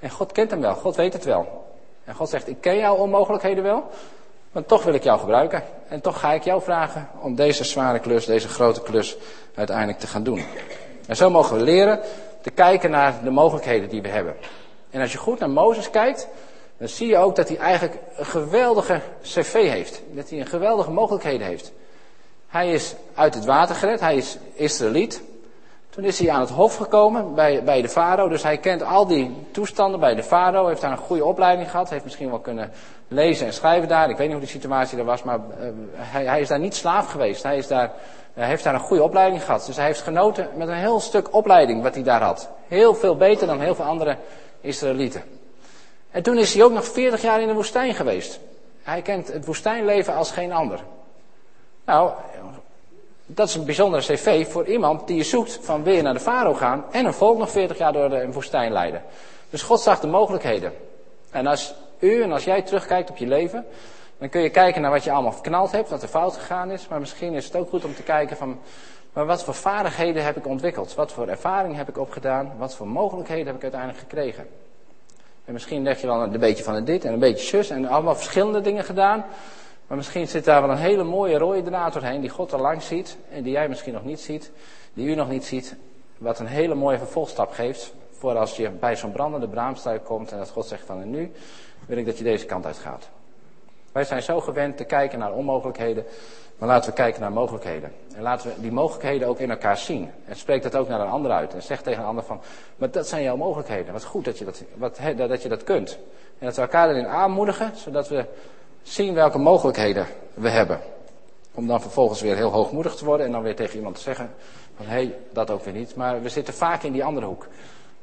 en God kent hem wel. God weet het wel. En God zegt, ik ken jouw onmogelijkheden wel. Maar toch wil ik jou gebruiken. En toch ga ik jou vragen om deze zware klus, deze grote klus uiteindelijk te gaan doen. En zo mogen we leren te kijken naar de mogelijkheden die we hebben. En als je goed naar Mozes kijkt, dan zie je ook dat hij eigenlijk een geweldige cv heeft. Dat hij een geweldige mogelijkheden heeft. Hij is uit het water gered, hij is Israëliet. Toen is hij aan het hof gekomen bij, bij de farao, dus hij kent al die toestanden bij de farao, heeft daar een goede opleiding gehad, heeft misschien wel kunnen lezen en schrijven daar. Ik weet niet hoe die situatie er was, maar uh, hij, hij, is daar niet slaaf geweest. Hij, is daar, hij heeft daar een goede opleiding gehad. Dus hij heeft genoten met een heel stuk opleiding wat hij daar had. Heel veel beter dan heel veel andere Israëlieten. En toen is hij ook nog 40 jaar in de woestijn geweest. Hij kent het woestijnleven als geen ander. Nou, dat is een bijzondere cv voor iemand die je zoekt van weer naar de farao gaan en een volk nog 40 jaar door de woestijn leiden. Dus God zag de mogelijkheden. En als u en als jij terugkijkt op je leven, dan kun je kijken naar wat je allemaal verknald hebt, wat er fout gegaan is. Maar misschien is het ook goed om te kijken van, maar wat voor vaardigheden heb ik ontwikkeld? Wat voor ervaring heb ik opgedaan? Wat voor mogelijkheden heb ik uiteindelijk gekregen? En misschien leg je wel een beetje van dit en een beetje zus en allemaal verschillende dingen gedaan. Maar misschien zit daar wel een hele mooie rode draad doorheen die God al lang ziet en die jij misschien nog niet ziet, die u nog niet ziet. Wat een hele mooie vervolgstap geeft voor als je bij zo'n brandende braamstruik komt en dat God zegt van en nu wil ik dat je deze kant uit gaat. Wij zijn zo gewend te kijken naar onmogelijkheden, maar laten we kijken naar mogelijkheden. En laten we die mogelijkheden ook in elkaar zien. En spreek dat ook naar een ander uit. En zeg tegen een ander van, maar dat zijn jouw mogelijkheden. Wat goed dat je dat, wat, dat, je dat kunt. En dat we elkaar erin aanmoedigen, zodat we zien welke mogelijkheden we hebben. Om dan vervolgens weer heel hoogmoedig te worden en dan weer tegen iemand te zeggen van hé, hey, dat ook weer niet. Maar we zitten vaak in die andere hoek.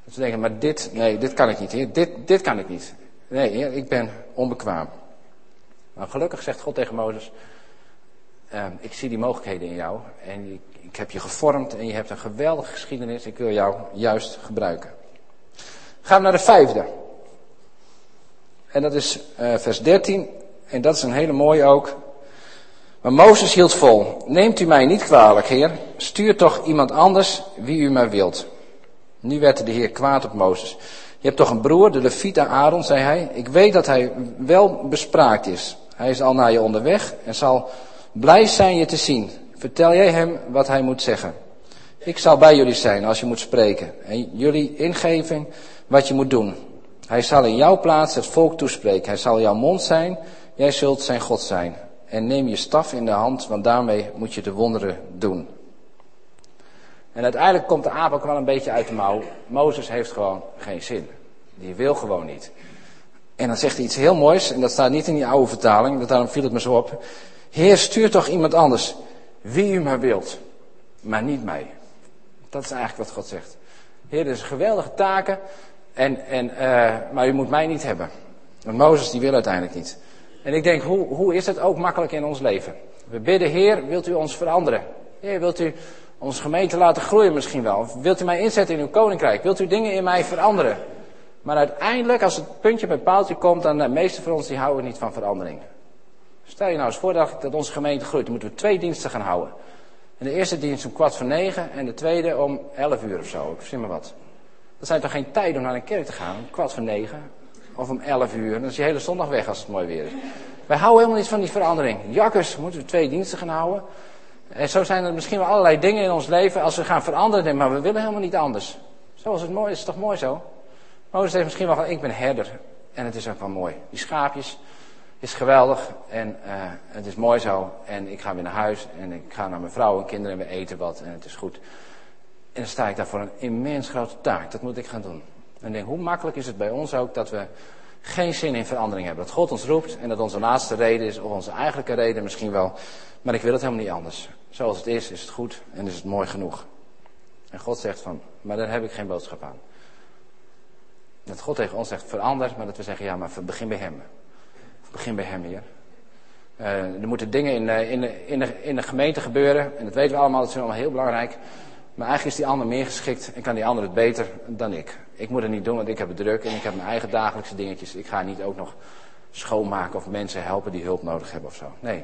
Dat we denken, maar dit, nee, dit kan ik niet. Dit, dit kan ik niet. Nee, ik ben onbekwaam. Maar gelukkig zegt God tegen Mozes, uh, ik zie die mogelijkheden in jou en ik, ik heb je gevormd en je hebt een geweldige geschiedenis. Ik wil jou juist gebruiken. Gaan we naar de vijfde. En dat is uh, vers 13. En dat is een hele mooie ook. Maar Mozes hield vol. Neemt u mij niet kwalijk, heer. Stuur toch iemand anders wie u maar wilt. Nu werd de heer kwaad op Mozes. Je hebt toch een broer, de Levita Aaron, zei hij. Ik weet dat hij wel bespraakt is. Hij is al naar je onderweg en zal blij zijn je te zien. Vertel jij hem wat hij moet zeggen. Ik zal bij jullie zijn als je moet spreken. En jullie ingeven wat je moet doen. Hij zal in jouw plaats het volk toespreken. Hij zal jouw mond zijn. Jij zult zijn God zijn. En neem je staf in de hand, want daarmee moet je de wonderen doen. En uiteindelijk komt de aap ook een beetje uit de mouw. Mozes heeft gewoon geen zin. Die wil gewoon niet. En dan zegt hij iets heel moois, en dat staat niet in die oude vertaling, daarom viel het me zo op. Heer, stuur toch iemand anders, wie u maar wilt, maar niet mij. Dat is eigenlijk wat God zegt. Heer, dit is geweldige taken, en, en, uh, maar u moet mij niet hebben. Want Mozes die wil uiteindelijk niet. En ik denk, hoe, hoe is het ook makkelijk in ons leven? We bidden, Heer, wilt u ons veranderen? Heer, wilt u onze gemeente laten groeien misschien wel? Wilt u mij inzetten in uw koninkrijk? Wilt u dingen in mij veranderen? Maar uiteindelijk, als het puntje bij paaltje komt, dan de meeste van ons die houden niet van verandering. Stel je nou eens voor dat onze gemeente groeit, dan moeten we twee diensten gaan houden. En de eerste dienst om kwart voor negen en de tweede om elf uur of zo, ik verzin maar wat. Dat zijn toch geen tijden om naar een kerk te gaan, om kwart voor negen of om elf uur. Dan is je hele zondag weg als het mooi weer is. Wij houden helemaal niet van die verandering. Jakkers, moeten we twee diensten gaan houden. En zo zijn er misschien wel allerlei dingen in ons leven als we gaan veranderen, maar we willen helemaal niet anders. Zoals het mooi is, is toch mooi zo? Mozes heeft misschien wel van, ik ben herder. En het is ook wel mooi. Die schaapjes is geweldig en uh, het is mooi zo. En ik ga weer naar huis en ik ga naar mijn vrouw en kinderen en we eten wat en het is goed. En dan sta ik daar voor een immens grote taak. Dat moet ik gaan doen. En denk, hoe makkelijk is het bij ons ook dat we geen zin in verandering hebben. Dat God ons roept en dat onze laatste reden is, of onze eigenlijke reden misschien wel. Maar ik wil het helemaal niet anders. Zoals het is, is het goed en is het mooi genoeg. En God zegt van, maar daar heb ik geen boodschap aan. Dat God tegen ons zegt, verander, maar dat we zeggen, ja, maar begin bij Hem. Begin bij Hem, hier. Uh, er moeten dingen in, uh, in, de, in, in de gemeente gebeuren, en dat weten we allemaal, dat is allemaal heel belangrijk. Maar eigenlijk is die ander meer geschikt en kan die ander het beter dan ik. Ik moet het niet doen, want ik heb het druk en ik heb mijn eigen dagelijkse dingetjes. Ik ga niet ook nog schoonmaken of mensen helpen die hulp nodig hebben of zo. Nee.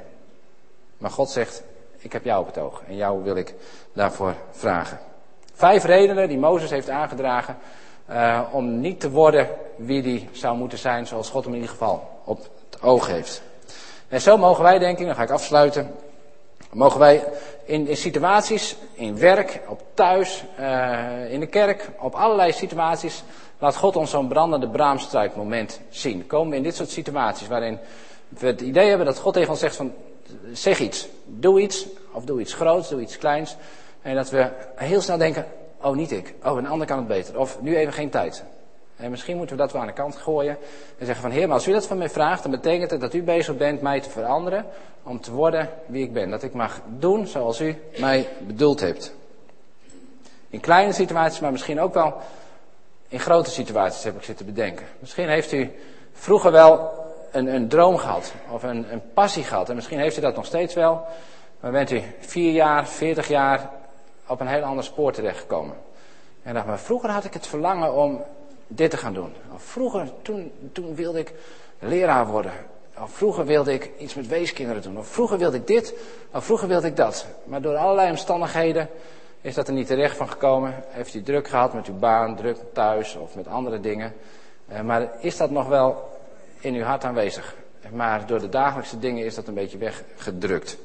Maar God zegt, ik heb jou op het oog en jou wil ik daarvoor vragen. Vijf redenen die Mozes heeft aangedragen uh, om niet te worden wie die zou moeten zijn zoals God hem in ieder geval op het oog heeft. En zo mogen wij, denk ik, dan ga ik afsluiten, mogen wij in, in situaties, in werk, op thuis, uh, in de kerk, op allerlei situaties, laat God ons zo'n brandende braamstruikmoment zien. Komen we in dit soort situaties waarin we het idee hebben dat God tegen ons zegt van, zeg iets, doe iets, of doe iets groots, doe iets kleins. En dat we heel snel denken, oh niet ik, oh een ander kan het beter, of nu even geen tijd. En misschien moeten we dat wel aan de kant gooien en zeggen van Heer, maar als u dat van mij vraagt, dan betekent het dat u bezig bent mij te veranderen om te worden wie ik ben. Dat ik mag doen zoals u mij bedoeld hebt. In kleine situaties, maar misschien ook wel in grote situaties heb ik zitten bedenken. Misschien heeft u vroeger wel een, een droom gehad of een, een passie gehad en misschien heeft u dat nog steeds wel. Maar bent u vier jaar, veertig jaar op een heel ander spoor terechtgekomen. En dacht, maar vroeger had ik het verlangen om dit te gaan doen. Vroeger, toen, toen wilde ik leraar worden. Of vroeger wilde ik iets met weeskinderen doen. Of vroeger wilde ik dit. Of vroeger wilde ik dat. Maar door allerlei omstandigheden is dat er niet terecht van gekomen. Heeft u druk gehad met uw baan, druk thuis of met andere dingen. Eh, maar is dat nog wel in uw hart aanwezig? Maar door de dagelijkse dingen is dat een beetje weggedrukt.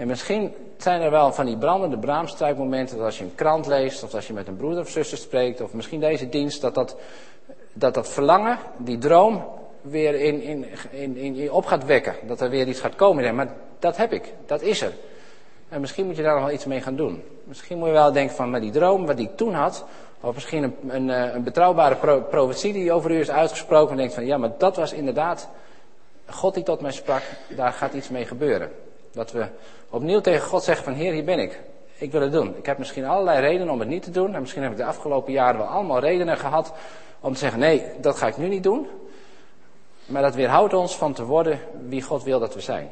En misschien zijn er wel van die brandende braamstruikmomenten dat als je een krant leest, of als je met een broeder of zuster spreekt, of misschien deze dienst, dat dat, dat, dat verlangen, die droom, weer in, in, in, in, op gaat wekken. Dat er weer iets gaat komen. Maar dat heb ik, dat is er. En misschien moet je daar nog wel iets mee gaan doen. Misschien moet je wel denken van, maar die droom wat ik toen had, of misschien een, een, eh, een betrouwbare pro profetie die over u is uitgesproken, en denkt van, ja, maar dat was inderdaad God die tot mij sprak, daar gaat iets mee gebeuren. Dat we opnieuw tegen God zeggen van Heer, hier ben ik. Ik wil het doen. Ik heb misschien allerlei redenen om het niet te doen. En misschien heb ik de afgelopen jaren wel allemaal redenen gehad om te zeggen nee, dat ga ik nu niet doen. Maar dat weerhoudt ons van te worden wie God wil dat we zijn.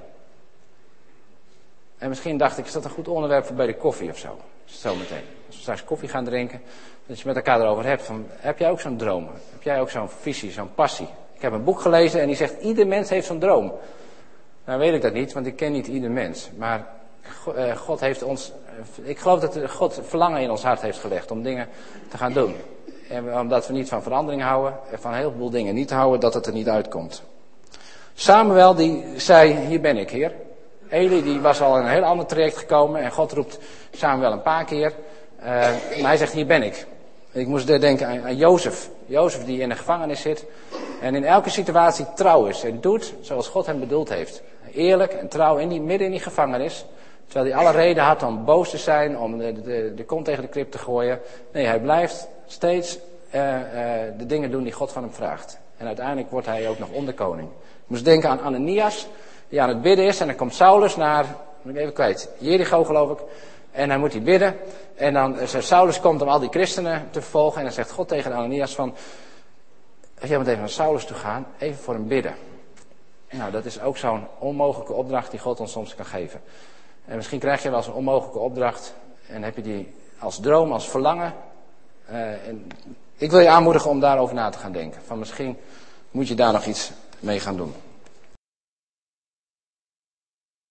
En misschien dacht ik, is dat een goed onderwerp voor bij de koffie of zo? Zometeen. Als we straks koffie gaan drinken, dat je met elkaar erover hebt. Van, heb jij ook zo'n droom? Heb jij ook zo'n visie, zo'n passie? Ik heb een boek gelezen en die zegt, ieder mens heeft zo'n droom. Nou weet ik dat niet, want ik ken niet ieder mens. Maar eh, God heeft ons, eh, ik geloof dat God verlangen in ons hart heeft gelegd om dingen te gaan doen. En omdat we niet van verandering houden, en van een heleboel dingen niet houden, dat het er niet uitkomt. Samuel die zei, hier ben ik heer. Eli die was al een heel ander traject gekomen en God roept Samuel een paar keer. Uh, maar hij zegt, hier ben ik. Ik moest denken aan, aan Jozef. Jozef die in de gevangenis zit en in elke situatie trouw is en doet zoals God hem bedoeld heeft eerlijk en trouw in die, midden in die gevangenis. Terwijl hij alle reden had om boos te zijn, om de, de, de kont tegen de krip te gooien. Nee, hij blijft steeds uh, uh, de dingen doen die God van hem vraagt. En uiteindelijk wordt hij ook nog onderkoning. Ik moest denken aan Ananias, die aan het bidden is. En dan komt Saulus naar, moet ik even kwijt, Jericho geloof ik. En hij moet hij bidden. En dan, uh, Saulus komt om al die christenen te vervolgen. En dan zegt God tegen Ananias van, jij moet even naar Saulus toe gaan, even voor hem bidden. Nou, dat is ook zo'n onmogelijke opdracht die God ons soms kan geven. En misschien krijg je wel eens een onmogelijke opdracht en heb je die als droom, als verlangen. Uh, en ik wil je aanmoedigen om daarover na te gaan denken. Van misschien moet je daar nog iets mee gaan doen.